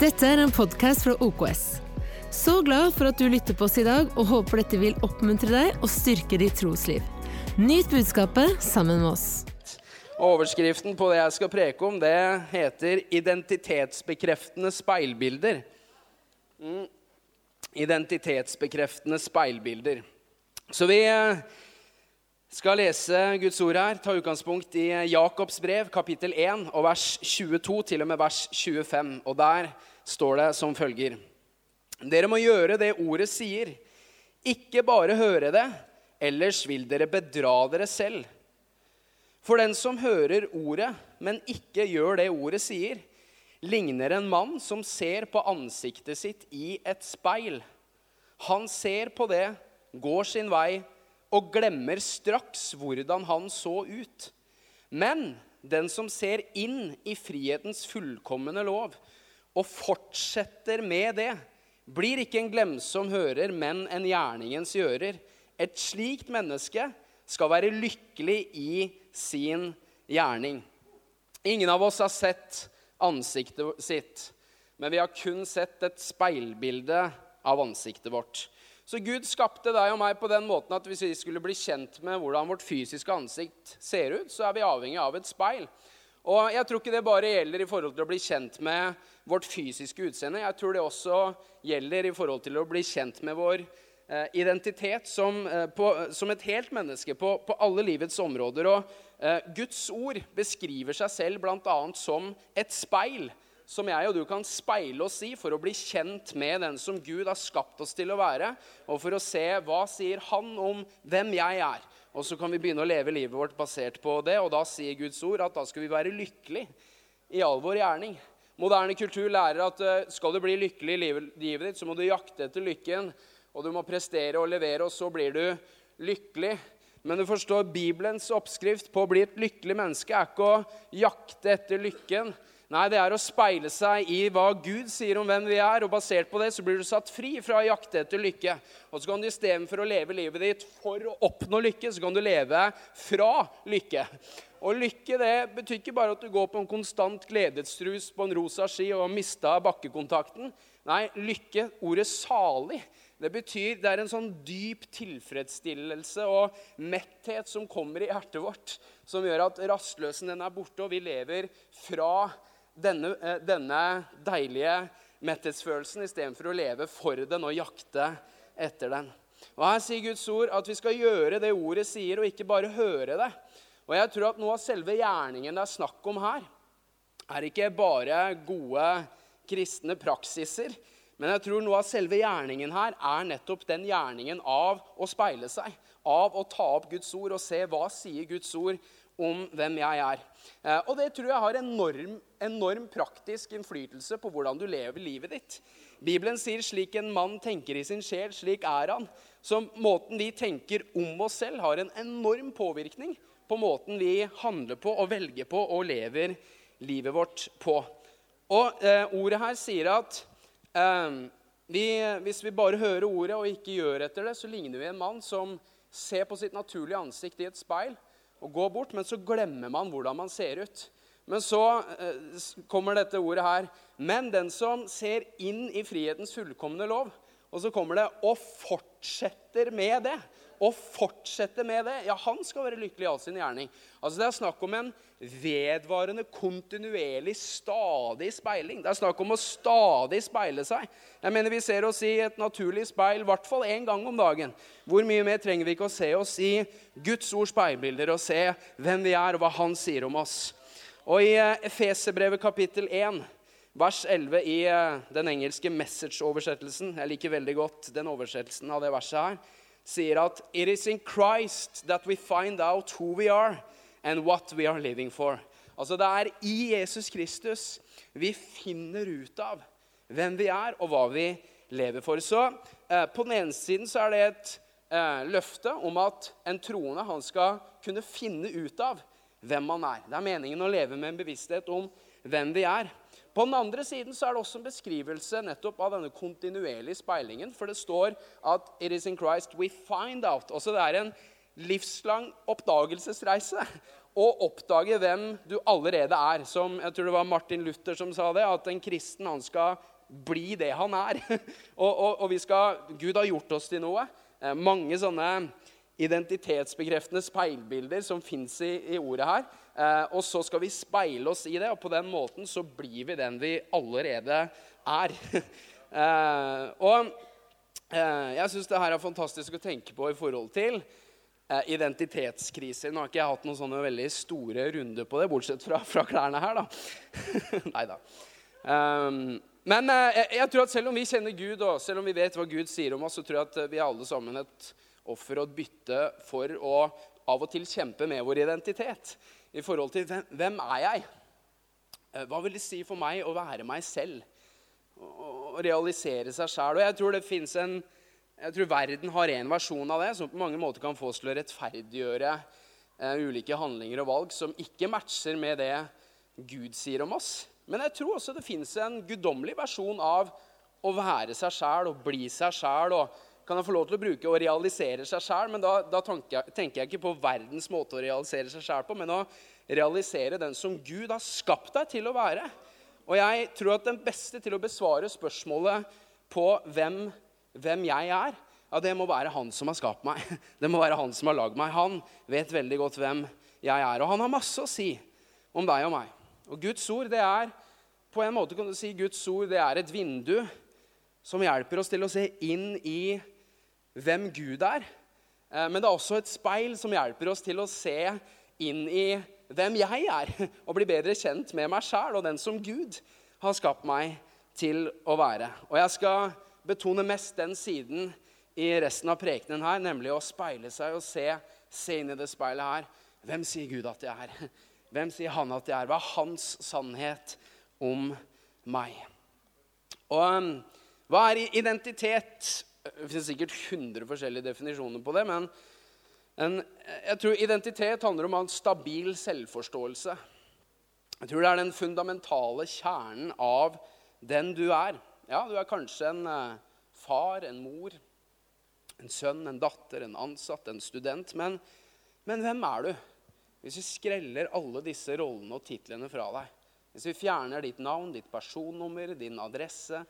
Dette er en podkast fra OKS. Så glad for at du lytter på oss i dag, og håper dette vil oppmuntre deg og styrke ditt trosliv. Nyt budskapet sammen med oss. Overskriften på det jeg skal preke om, det heter 'Identitetsbekreftende speilbilder'. Mm. Identitetsbekreftende speilbilder. Så vi eh, skal lese Guds ord her. Ta utgangspunkt i Jakobs brev, kapittel 1, og vers 22 til og med vers 25. Og der står det som følger.: Dere må gjøre det ordet sier, ikke bare høre det, ellers vil dere bedra dere selv. For den som hører ordet, men ikke gjør det ordet sier, ligner en mann som ser på ansiktet sitt i et speil. Han ser på det, går sin vei og glemmer straks hvordan han så ut. Men den som ser inn i frihetens fullkomne lov og fortsetter med det, blir ikke en glemsom hører, men en gjerningens gjører. Et slikt menneske skal være lykkelig i sin gjerning. Ingen av oss har sett ansiktet sitt, men vi har kun sett et speilbilde av ansiktet vårt. Så Gud skapte deg og meg på den måten at hvis vi skulle bli kjent med hvordan vårt fysiske ansikt ser ut, så er vi avhengig av et speil. Og jeg tror ikke det bare gjelder i forhold til å bli kjent med vårt fysiske utseende. Jeg tror det også gjelder i forhold til å bli kjent med vår eh, identitet som, eh, på, som, et helt menneske på, på alle livets områder. Og eh, Guds ord beskriver seg selv bl.a. som et speil som jeg og du kan speile oss i for å bli kjent med den som Gud har skapt oss til å være, og for å se hva sier han om hvem jeg er. Og så kan vi begynne å leve livet vårt basert på det, og da sier Guds ord at da skal vi være lykkelige i all vår gjerning. Moderne kultur lærer at eh, skal du bli lykkelig i livet ditt, så må du jakte etter lykken, og du må prestere og levere, og så blir du lykkelig. Men du forstår, Bibelens oppskrift på å bli et lykkelig menneske er ikke å jakte etter lykken, Nei, det er å speile seg i hva Gud sier om hvem vi er, og basert på det så blir du satt fri fra å jakte etter lykke. Og så kan du istedenfor å leve livet ditt for å oppnå lykke, så kan du leve fra lykke. Og lykke det betyr ikke bare at du går på en konstant gledesrus på en rosa ski og har mista bakkekontakten. Nei, lykke, ordet salig, det betyr det er en sånn dyp tilfredsstillelse og metthet som kommer i hjertet vårt, som gjør at rastløsen den er borte, og vi lever fra lykke denne, eh, denne deilige metthetsfølelsen istedenfor å leve for den og jakte etter den. Og Her sier Guds ord at vi skal gjøre det ordet sier, og ikke bare høre det. Og jeg tror at Noe av selve gjerningen det er snakk om her, er ikke bare gode kristne praksiser. Men jeg tror noe av selve gjerningen her er nettopp den gjerningen av å speile seg. Av å ta opp Guds ord og se hva sier Guds ord om hvem jeg er. Eh, og det tror jeg har enorm, enorm praktisk innflytelse på hvordan du lever livet ditt. Bibelen sier 'slik en mann tenker i sin sjel, slik er han'. Så måten vi tenker om oss selv, har en enorm påvirkning på måten vi handler på og velger på og lever livet vårt på. Og eh, Ordet her sier at eh, vi, hvis vi bare hører ordet og ikke gjør etter det, så ligner vi en mann som ser på sitt naturlige ansikt i et speil og gå bort, men så glemmer man hvordan man ser ut. Men så eh, kommer dette ordet her. Men den som ser inn i frihetens fullkomne lov, og så kommer det og fortsetter med det og fortsette med det, ja, han skal være lykkelig i all sin gjerning. Altså Det er snakk om en vedvarende, kontinuerlig, stadig speiling. Det er snakk om å stadig speile seg. Jeg mener Vi ser oss i et naturlig speil i hvert fall én gang om dagen. Hvor mye mer trenger vi ikke å se oss i Guds ords speilbilder og se hvem vi er, og hva Han sier om oss? Og I eh, Efeserbrevet kapittel 1 vers 11 i eh, den engelske message-oversettelsen Jeg liker veldig godt den oversettelsen av det verset her sier at «It is in Christ that we find out who we are and what we are living for». Altså Det er i Jesus Kristus vi finner ut av hvem vi er, og hva vi lever for. Så eh, På den ene siden så er det et eh, løfte om at en troende han skal kunne finne ut av hvem man er. Det er meningen å leve med en bevissthet om hvem vi er. På den andre siden så er det også en beskrivelse nettopp av denne kontinuerlige speilingen. For det står at 'it is in Christ we find out'. Også det er en livslang oppdagelsesreise. Å oppdage hvem du allerede er. Som jeg tror det var Martin Luther som sa det, at en kristen han skal bli det han er. og, og, og skal, Gud har gjort oss til noe. Eh, mange sånne identitetsbekreftende speilbilder som fins i, i, ordet her. Eh, og så skal vi speile oss i det, og på den måten så blir vi den vi allerede er. eh, og eh, jeg syns det her er fantastisk å tenke på i forhold til Eh, identitetskriser. Nå har ikke jeg hatt noen sånne veldig store runder på det, bortsett fra, fra klærne her, da. Nei da. Um, men uh, jeg, jeg, tror at selv om vi kjenner Gud, og selv om vi vet hva Gud sier om oss, så tror jeg at vi er alle sammen et offer og et bytte for å av og til kjempe med vår identitet. I forhold til hvem, er jeg? Uh, hva vil det si for meg å være meg selv? Å realisere seg sjæl. Og jeg tror det fins en jeg tror verden har en versjon av det som på mange måter kan få oss til å rettferdiggjøre eh, ulike handlinger og valg som ikke matcher med det Gud sier om oss. Men jeg tror også det fins en guddommelig versjon av å være seg sjæl og bli seg sjæl. Kan jeg få lov til å bruke å realisere seg sjæl? Men da, da tenker, jeg, tenker, jeg, ikke på verdens måte å realisere seg sjæl på, men å realisere den som Gud har skapt deg til å være. Og jeg tror at den beste til å besvare spørsmålet på hvem hvem jeg er, ja, det må være han som har skapt meg. Det må være han som har lagd meg. Han vet veldig godt hvem jeg er. Og han har masse å si om deg og meg. Og Guds ord, det er på en måte kan du si, Guds ord det er et vindu som hjelper oss til å se inn i hvem Gud er. Eh, men det er også et speil som hjelper oss til å se inn i hvem jeg er. Og bli bedre kjent med meg sjæl og den som Gud har skapt meg til å være. Og jeg skal betone mest den siden i resten av prekenen her, nemlig å speile seg og se, se inn i det speilet her. Hvem sier Gud at jeg er? Hvem sier han at jeg er? Hva er hans sannhet om meg? Og um, hva er identitet? Det finnes sikkert 100 forskjellige definisjoner på det. Men en, jeg tror identitet handler om å ha en stabil selvforståelse. Jeg tror det er den fundamentale kjernen av den du er. Ja, du er kanskje en eh, far, en mor, en sønn, en datter, en ansatt, en student. Men, men hvem er du? Hvis vi skreller alle disse rollene og titlene fra deg, hvis vi fjerner ditt navn, ditt personnummer, din adresse,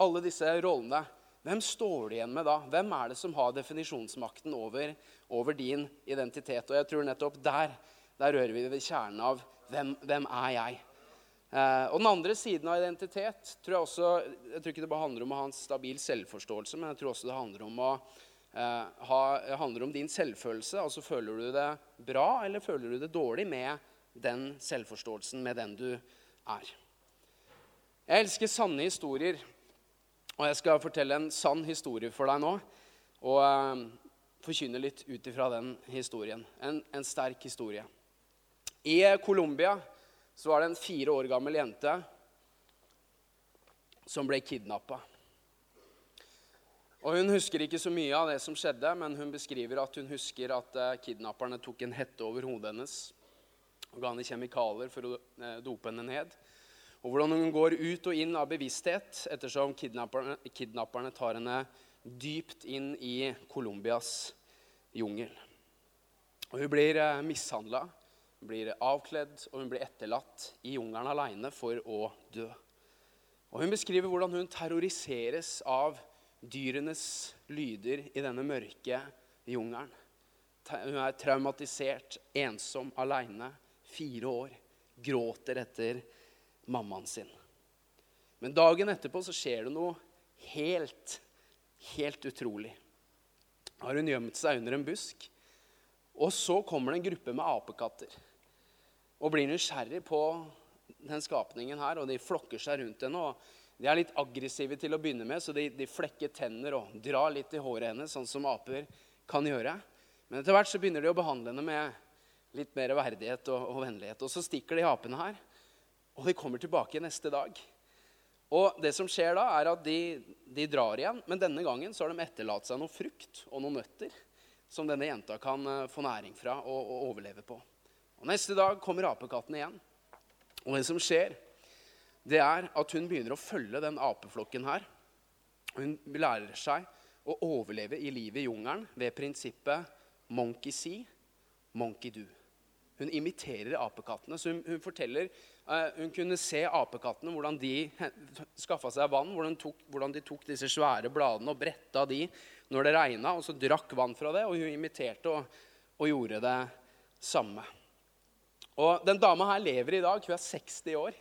alle disse rollene, hvem står du igjen med da? Hvem er det som har definisjonsmakten over, over din identitet? Og jeg tror nettopp der, der rører vi ved kjernen av hvem, hvem er jeg? Eh, og den andre siden av identitet tror jeg også Jeg tror ikke det bare handler om å ha en stabil selvforståelse, men jeg tror også det handler om, å, eh, ha, handler om din selvfølelse. Altså føler du det bra, eller føler du det dårlig med den selvforståelsen, med den du er? Jeg elsker sanne historier, og jeg skal fortelle en sann historie for deg nå. Og eh, forkynne litt ut ifra den historien. En, en sterk historie. I Colombia var det en fire år gammel jente som ble kidnappa. Og Hun husker ikke så mye av det som skjedde, men hun beskriver at hun husker at eh, kidnapperne tok en hette over hodet hennes og ga henne kjemikalier for å eh, dope henne ned. Og hvordan hun går ut og inn av bevissthet ettersom kidnapperne, kidnapperne tar henne dypt inn i Colombias jungel. Og Hun blir eh, mishandla blir avkledd, og hun blir etterlatt i jungelen aleine for å dø. Og Hun beskriver hvordan hun terroriseres av dyrenes lyder i denne mørke jungelen. Hun er traumatisert, ensom, aleine, fire år. Gråter etter mammaen sin. Men dagen etterpå så skjer det noe helt, helt utrolig. Har hun gjemt seg under en busk, og så kommer det en gruppe med apekatter og blir nysgjerrig på den skapningen her, og de flokker seg rundt henne. og De er litt aggressive til å begynne med, så de, de flekker tenner og drar litt i håret hennes, sånn som aper kan gjøre. Men etter hvert så begynner de å behandle henne med litt mer verdighet og, og vennlighet. Og så stikker de apene her, og de kommer tilbake neste dag. Og det som skjer da, er at de, de drar igjen, men denne gangen så har de etterlatt seg noe frukt og noen nøtter som denne jenta kan eh, få næring fra og, og overleve på. Og Neste dag kommer apekatten igjen. Og det som skjer, det er at hun begynner å følge den apeflokken her. Hun lærer seg å overleve i livet i jungelen ved prinsippet 'monkey see, monkey do'. Hun imiterer apekattene. Så hun, hun forteller Hun kunne se apekattene, hvordan de skaffa seg vann. Hvordan, tok, hvordan, de tok disse svære bladene og bretta de når det regna, og så drakk vann fra det. Og hun imiterte og, og gjorde det samme. Og Den dama her lever i dag. Hun er 60 år.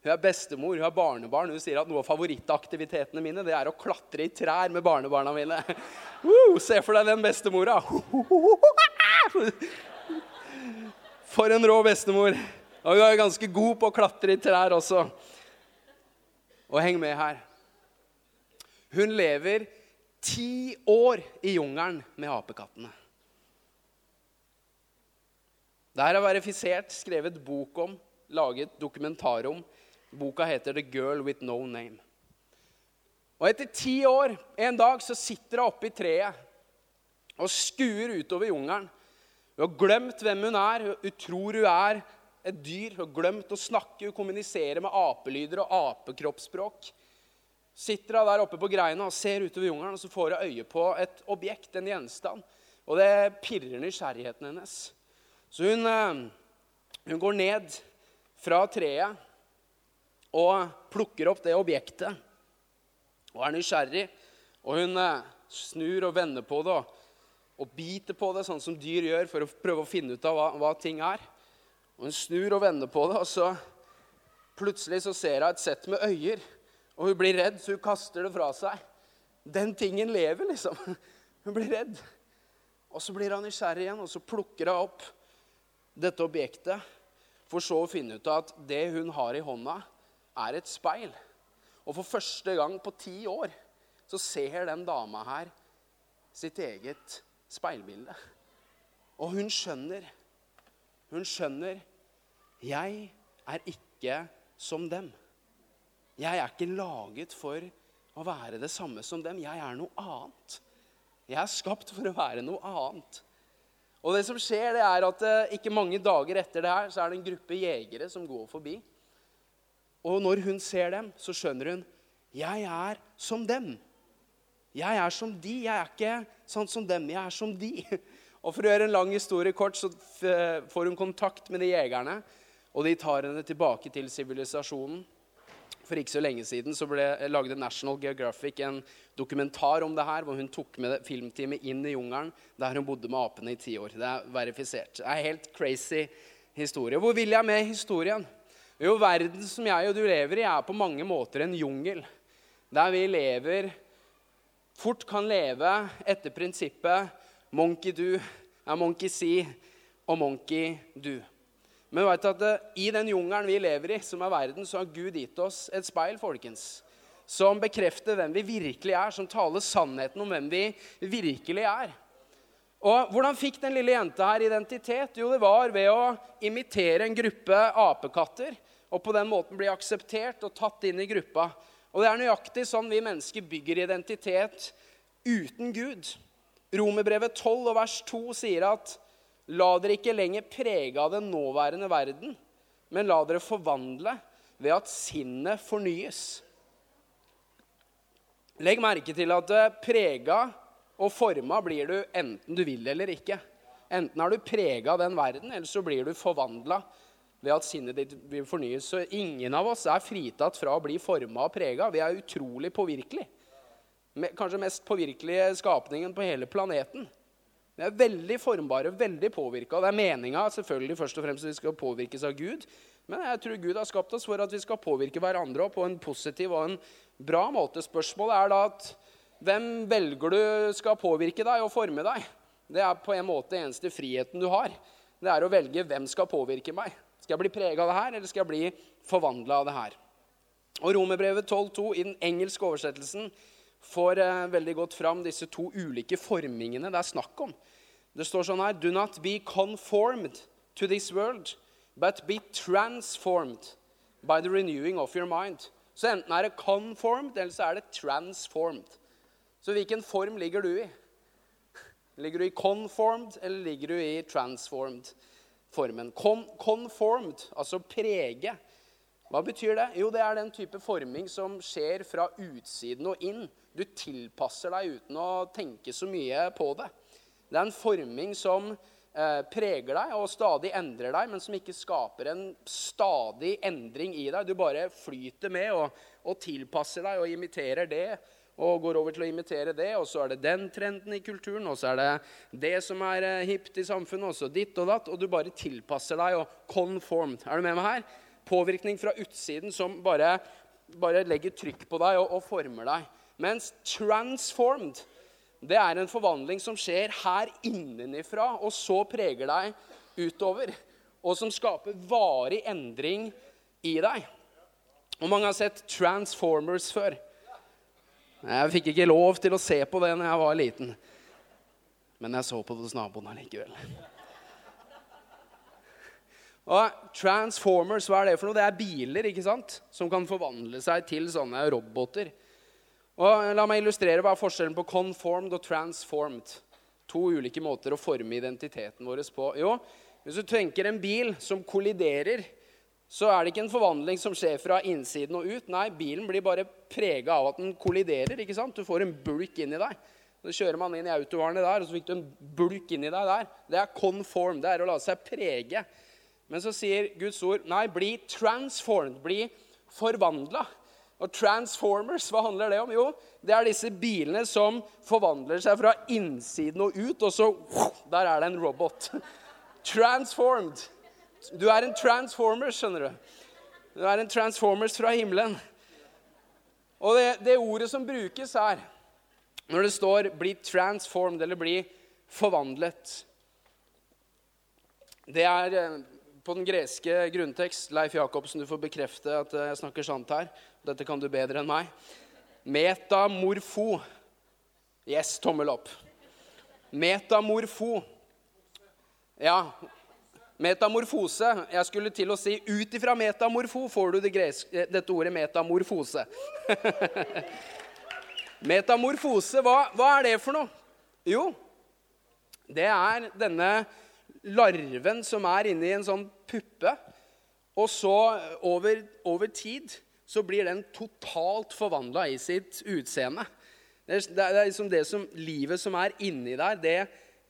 Hun er bestemor, hun har barnebarn. Hun sier at noe av favorittaktivitetene mine det er å klatre i trær med barnebarna mine. Uh, se for deg den bestemora. For en rå bestemor. Og hun er ganske god på å klatre i trær også. Og heng med her. Hun lever ti år i jungelen med apekattene. Det her er verifisert, skrevet bok om, laget dokumentar om. Boka heter 'The Girl With No Name'. Og etter ti år, en dag, så sitter hun oppe i treet og skuer utover jungelen. Hun har glemt hvem hun er. Hun tror hun er et dyr. Har glemt å snakke. Hun kommuniserer med apelyder og apekroppsspråk. Sitter hun der oppe på greina og ser utover jungelen, og så får hun øye på et objekt, en gjenstand. Og det pirrer nysgjerrigheten hennes. Så hun, eh, hun går ned fra treet og plukker opp det objektet. Og er nysgjerrig. Og hun eh, snur og vender på det og, og, biter på det, sånn som dyr gjør, for å prøve å finne ut av hva, hva ting er. Og Hun snur og vender på det, og så plutselig så ser hun et sett med øyer. Og hun blir redd, så hun kaster det fra seg. Den tingen lever, liksom. Hun blir redd. Og så blir hun nysgjerrig igjen, og så plukker hun opp dette objektet. For så å finne ut at det hun har i hånda, er et speil. Og for første gang på ti år så ser den dama her sitt eget speilbilde. Og hun skjønner. Hun skjønner jeg er ikke som dem. Jeg er ikke laget for å være det samme som dem. Jeg er noe annet. Jeg er skapt for å være noe annet. Og det som skjer, det er at eh, ikke mange dager etter det her, så er det en gruppe jegere som går forbi. Og når hun ser dem, så skjønner hun jeg er som dem. Jeg er som de. Jeg er ikke sånn som dem. Jeg er som de. Og For å gjøre en lang historie kort så får hun kontakt med de jegerne. Og de tar henne tilbake til sivilisasjonen. For ikke så lenge siden så ble lagde National Geographic en dokumentar om det her, hvor hun tok med filmteamet inn i jungelen der hun bodde med apene i ti år. Det er verifisert. Det er helt crazy historie. Hvor vil jeg med historien? Jo, verden som jeg og du lever i, er på mange måter en jungel. Der vi lever Fort kan leve etter prinsippet 'monkey do er monkey see' og 'monkey do'. Men vet at i den jungelen vi lever i, som er verden, så har Gud gitt oss et speil, folkens. Som bekrefter hvem vi virkelig er, som taler sannheten om hvem vi virkelig er. Og Hvordan fikk den lille jenta her identitet? Jo, det var ved å imitere en gruppe apekatter og på den måten bli akseptert og tatt inn i gruppa. Og Det er nøyaktig sånn vi mennesker bygger identitet uten Gud. Romerbrevet 12 og vers 2 sier at La dere ikke lenger prege av den nåværende verden, men la dere forvandle ved at sinnet fornyes. Legg merke til at prega og forma blir du enten du vil eller ikke. Enten er du prega av den verden, eller så blir du forvandla ved at sinnet ditt vil fornyes. Så ingen av oss er fritatt fra å bli forma og prega. Vi er utrolig påvirkelige. Kanskje mest påvirkelige skapningen på hele planeten. Vi er veldig formbare, veldig påvirka. Det er meninga selvfølgelig først og fremst at vi skal påvirkes av Gud. Men jeg tror Gud har skapt oss for at vi skal påvirke hverandre på en positiv og en bra måte. Spørsmålet er da at hvem velger du skal påvirke deg og forme deg? Det er på en måte eneste friheten du har. Det er å velge hvem skal påvirke meg. Skal jeg bli prega av det her, eller skal jeg bli forvandla av det her? Og Romerbrevet 12,2 i den engelske oversettelsen får eh, veldig godt fram disse to ulike formingene det er snakk om. Det står sånn her Do not be conformed to this world, but be transformed by the renewing of your mind. Så enten er det conformed, eller så er det transformed. Så hvilken form ligger du i? Ligger du i conformed, eller ligger du i transformed? formen. conformed, altså prege. Hva betyr det? Jo, det er den type forming som skjer fra utsiden og inn. Du tilpasser deg uten å tenke så mye på det. Det er en forming som eh, preger deg og stadig endrer deg, men som ikke skaper en stadig endring i deg. Du bare flyter med og, og tilpasser deg og imiterer det og går over til å imitere det, og så er det den trenden i kulturen, og så er det det som er eh, hipt i samfunnet, og så ditt og datt, og du bare tilpasser deg og conformed. Er du med meg her? Påvirkning fra utsiden som bare, bare legger trykk på deg og, og former deg. Mens transformed, det er en forvandling som skjer her innenifra, og så preger deg utover. Og som skaper varig endring i deg. Og mange har sett Transformers før. Jeg fikk ikke lov til å se på det når jeg var liten. Men jeg så på det hos naboen allikevel. Og Transformers, hva er det for noe? Det er biler ikke sant? som kan forvandle seg til sånne roboter. Og La meg illustrere hva er forskjellen på conformed og transformed. To ulike måter å forme identiteten vår på. Jo, Hvis du tenker en bil som kolliderer så er det ikke en forvandling som skjer fra innsiden og ut. Nei, bilen blir bare prega av at den kolliderer. ikke sant? Du får en bulk inni deg. Så kjører man inn i autovarene der, og så fikk du en bulk inni deg der. Det er conform. Det er å la seg prege. Men så sier Guds ord nei, bli transformed. Bli forvandla. Og transformers, hva handler det om? Jo, det er disse bilene som forvandler seg fra innsiden og ut, og så Der er det en robot. Transformed. Du er en transformers, skjønner du. Du er en transformers fra himmelen. Og det, det ordet som brukes her, når det står 'bli transformed' eller 'bli forvandlet' Det er eh, på den greske grunntekst Leif Jacobsen, du får bekrefte at jeg snakker sant her. Dette kan du bedre enn meg. Metamorfo. Yes, tommel opp. Metamorfo. Ja, Metamorfose. Jeg skulle til å si ut ifra metamorfo får du det greske, eh, dette ordet metamorfose. metamorfose, hva, hva, er det for noe? Jo, det er denne larven som er inni en sånn puppe. Og så over, over tid så blir den totalt forvandla i sitt utseende. Det er, det er liksom det som, livet som er inni der, det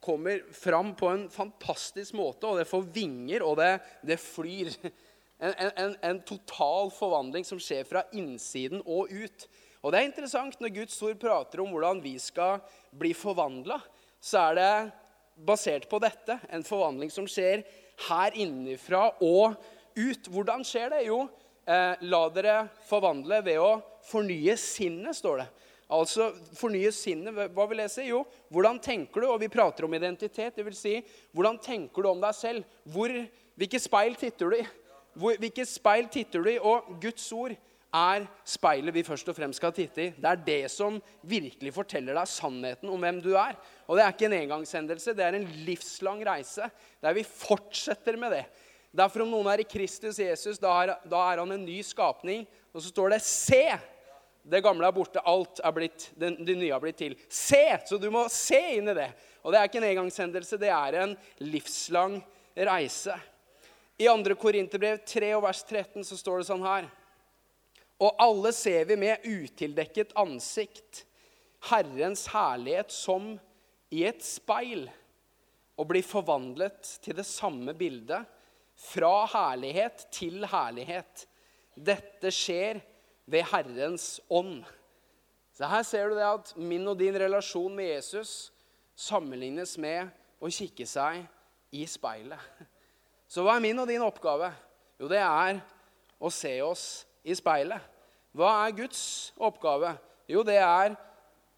kommer fram på en fantastisk måte, og det får vinger, og det, det flyr. En, en, en, total forvandling som skjer fra innsiden og ut. Og det er interessant når Guds ord prater om hvordan vi skal bli forvandla, så er det basert på dette. En forvandling som skjer her innenfra og ut. Hvordan skjer det? Jo, la dere forvandle ved å fornye sinnet, står det. Altså fornye sinnet. Hva vil jeg si? Jo, hvordan tenker du? Og vi prater om identitet. Det vil si, hvordan tenker du om deg selv? Hvor, hvilke speil titter du i? Hvor, hvilke speil titter du i? Og Guds ord er speilet vi først og fremst skal titte i. Det er det som virkelig forteller deg sannheten om hvem du er. Og det er ikke en engangshendelse, det er en livslang reise der vi fortsetter med det. Derfor om noen er i Kristus Jesus, da er, da er han en ny skapning. Og så står det 'se'. Det gamle er borte, alt er blitt, det, det nye er blitt til. Se! Så du må se inn i det. Og det er ikke en engangshendelse, det er en livslang reise. I 2. Korinterbrev 3 og vers 13 så står det sånn her. Og alle ser vi med utildekket ansikt Herrens herlighet som i et speil, og blir forvandlet til det samme bildet, fra herlighet til herlighet. Dette skjer ved Herrens ånd. Så Her ser du det at min og din relasjon med Jesus sammenlignes med å kikke seg i speilet. Så hva er min og din oppgave? Jo, det er å se oss i speilet. Hva er Guds oppgave? Jo, det er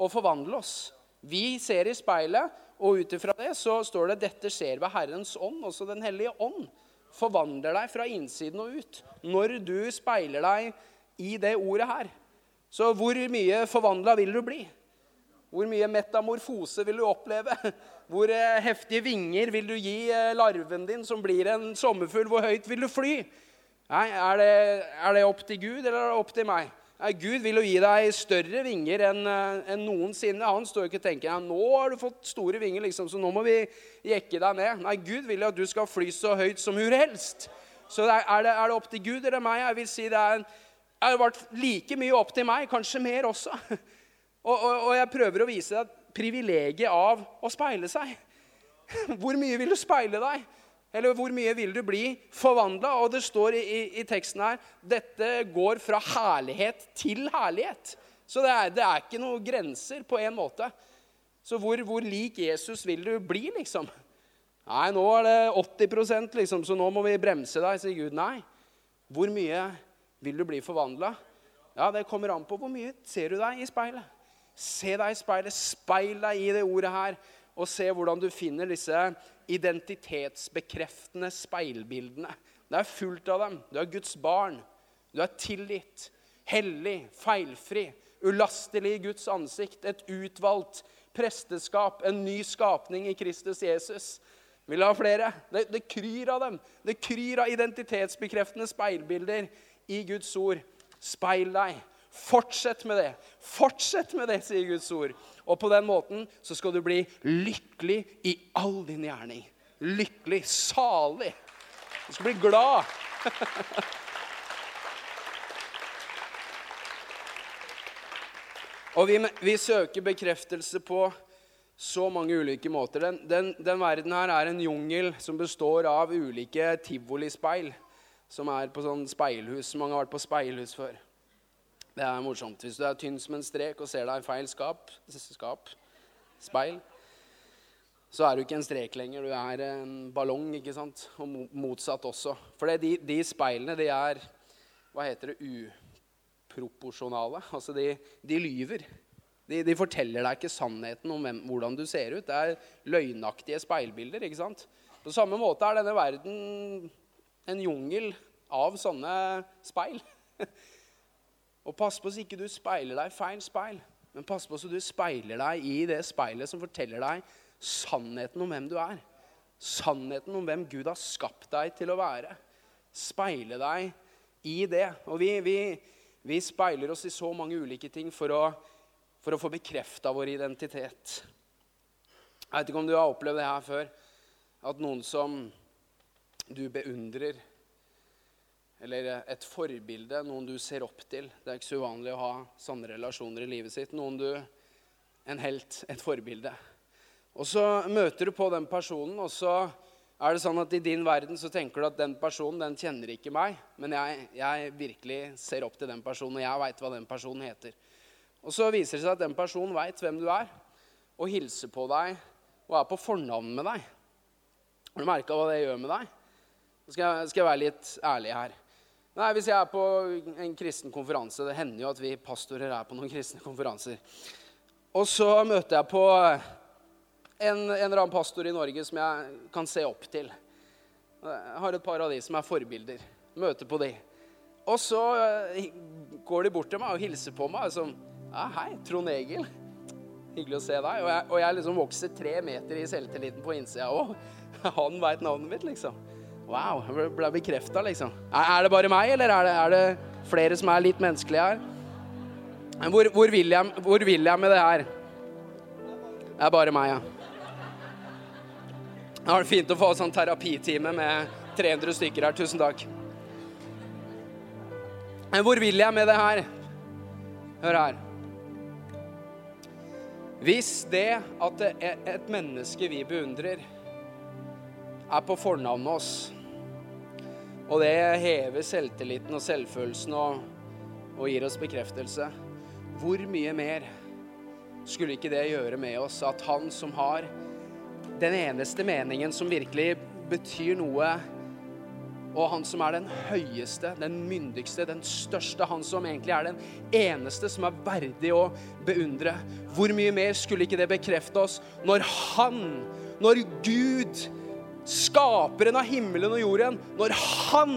å forvandle oss. Vi ser i speilet, og ut ifra det så står det dette skjer ved Herrens ånd, også Den hellige ånd. Forvandler deg fra innsiden og ut. Når du speiler deg i det ordet her. Så hvor mye forvandla vil du bli? Hvor mye metamorfose vil du oppleve? Hvor eh, heftige vinger vil du gi eh, larven din, som blir en sommerfugl? Hvor høyt vil du fly? Nei, er det, er det opp til Gud, eller er det opp til meg? Gud vil jo gi deg større vinger enn eh, en noensinne. Han står jo ikke og tenker ja, nå har du fått store vinger, liksom, så nå må vi jekke deg ned. Nei, Gud vil jo at du skal fly så høyt som hvor helst. Så er det, er det opp til Gud eller meg? Jeg vil si det er har vært like mye opp til meg, kanskje mer også. Og, og, og jeg prøver å vise deg privilegiet av å speile seg. Hvor mye vil du speile deg? Eller hvor mye vil du bli forvandla? Og det står i, i, teksten her dette går fra herlighet til herlighet. Så det er, det er ikke noen grenser på en måte. Så hvor, hvor, lik Jesus vil du bli, liksom? Nei, nå er det 80% liksom, så nå må vi bremse deg, sier Gud. Nei. Hvor mye vil du bli forvandla? Ja, det kommer an på hvor mye ser du deg i speilet. Se deg i speilet. Speil deg i det ordet her og se hvordan du finner disse identitetsbekreftende speilbildene. Det er fullt av dem. Du er Guds barn. Du er tilgitt, hellig, feilfri, ulastelig i Guds ansikt. Et utvalgt presteskap, en ny skapning i Kristus Jesus. Vil du ha flere? Det, det kryr av dem. Det kryr av identitetsbekreftende speilbilder i Guds ord. Speil deg. Fortsett med det. Fortsett med det, sier Guds ord. Og på den måten så skal du bli lykkelig i all din gjerning. Lykkelig, salig. Du skal bli glad. Og vi, vi, søker bekreftelse på så mange ulike måter. Den, den, den, verden her er en jungel som består av ulike tivolispeil. Som er på sånn speilhus. Mange har vært på speilhus før. Det er morsomt. Hvis du er tynn som en strek og ser deg i feil skap, skap, speil, så er du ikke en strek lenger. Du er en ballong, ikke sant? Og motsatt også. For de, de, speilene, de er Hva heter det? Uproporsjonale. Altså, de, de lyver. De, de, forteller deg ikke sannheten om hvem, hvordan du ser ut. Det er løgnaktige speilbilder. ikke sant? På samme måte er denne verden en jungel av sånne speil. Og pass på så ikke du speiler deg feil speil, men pass på så du speiler deg i det speilet som forteller deg sannheten om hvem du er. Sannheten om hvem Gud har skapt deg til å være. Speile deg i det. Og vi, vi, vi speiler oss i så mange ulike ting for å, for å få bekrefta vår identitet. Jeg vet ikke om du har opplevd det her før. At noen som du beundrer, eller et forbilde, noen du ser opp til. Det er ikke så uvanlig å ha sånne relasjoner i livet sitt. Noen du En helt, et forbilde. Og så møter du på den personen, og så er det sånn at i din verden så tenker du at den personen den kjenner ikke meg, men jeg, jeg virkelig ser opp til den personen, og jeg veit hva den personen heter. Og så viser det seg at den personen veit hvem du er, og hilser på deg og er på fornavn med deg. Har du merka hva det gjør med deg? Nå skal skal jeg være litt ærlig her. Nei, Hvis jeg er på en kristen konferanse Det hender jo at vi pastorer er på noen kristne konferanser. Og så møter jeg på en, en eller annen pastor i Norge som jeg kan se opp til. Jeg har et par av de som er forbilder. Møter på de. Og så eh, går de bort til meg og hilser på meg. Som, ja, 'Hei, Trond Egil. Hyggelig å se deg.' Og jeg, og jeg liksom vokser tre meter i selvtilliten på innsida òg. Han veit navnet mitt, liksom. Wow, jeg ble bekrefta, liksom. Er det bare meg, eller er det, er det flere som er litt menneskelige her? Hvor, hvor, vil jeg, hvor vil jeg med det her? Det er bare meg, ja. Det var fint å få sånn terapitime med 300 stykker her. Tusen takk. Men hvor vil jeg med det her? Hør her. Hvis det at det et menneske vi beundrer, er på fornavn oss og det hever selvtilliten og selvfølelsen og, og gir oss bekreftelse. Hvor mye mer skulle ikke det gjøre med oss at han som har den eneste meningen som virkelig betyr noe, og han som er den høyeste, den myndigste, den største, han som egentlig er den eneste som er verdig å beundre. Hvor mye mer skulle ikke det bekrefte oss når han, når Gud skaperen av himmelen og jorden, når han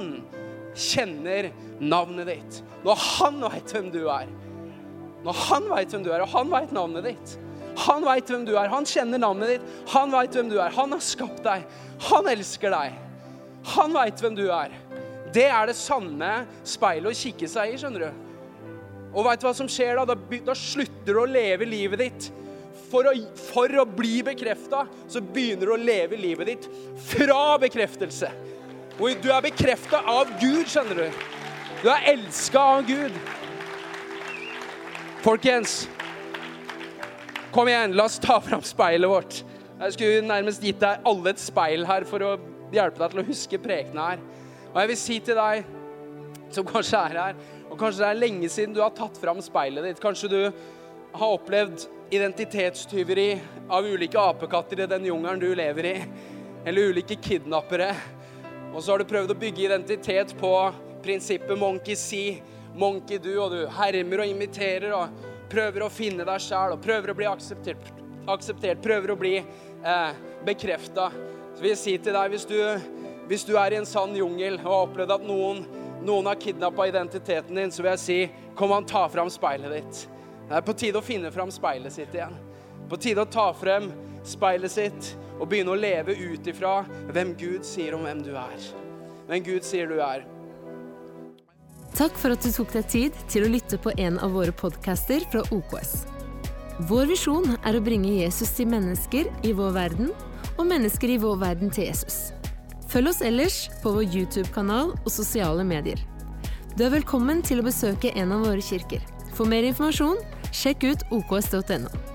kjenner navnet ditt, når han veit hvem du er Når han veit hvem du er, og han veit navnet ditt Han veit hvem du er, han kjenner navnet ditt, han veit hvem du er. Han har skapt deg, han elsker deg. Han veit hvem du er. Det er det sanne speilet å kikke seg i, skjønner du. Og veit du hva som skjer da? Da, slutter du å leve livet ditt for å, for å bli bekrefta, så begynner du å leve livet ditt fra bekreftelse. Og du er bekrefta av Gud, skjønner du. Du er elska av Gud. Folkens, kom igjen, la oss ta fram speilet vårt. Jeg skulle nærmest gitt deg alle et speil her for å hjelpe deg til å huske prekene her. Og jeg vil si til deg som kanskje er her, og kanskje det er lenge siden du har tatt fram speilet ditt. Kanskje du har opplevd identitetstyveri av ulike apekatter i den jungelen du lever i, eller ulike kidnappere. Og så har du prøvd å bygge identitet på prinsippet monkey see, monkey do, og du hermer og imiterer og prøver å finne deg sjæl og prøver å bli akseptert, akseptert prøver å bli eh, bekrefta. Så vil jeg si til deg, hvis du, hvis du er i en sann jungel og har opplevd at noen, noen har kidnappa identiteten din, så vil jeg si kom an, ta fram speilet ditt. Det er på tide å finne fram speilet sitt igjen. På tide å ta frem speilet sitt og begynne å leve ut ifra hvem Gud sier om hvem du er. Hvem Gud sier du er. Takk for at du tok deg tid til å lytte på en av våre podcaster fra OKS. Vår visjon er å bringe Jesus til mennesker i vår verden, og mennesker i vår verden til Jesus. Følg oss ellers på vår YouTube-kanal og sosiale medier. Du er velkommen til å besøke en av våre kirker. For mer informasjon, sjekk ut oks.no.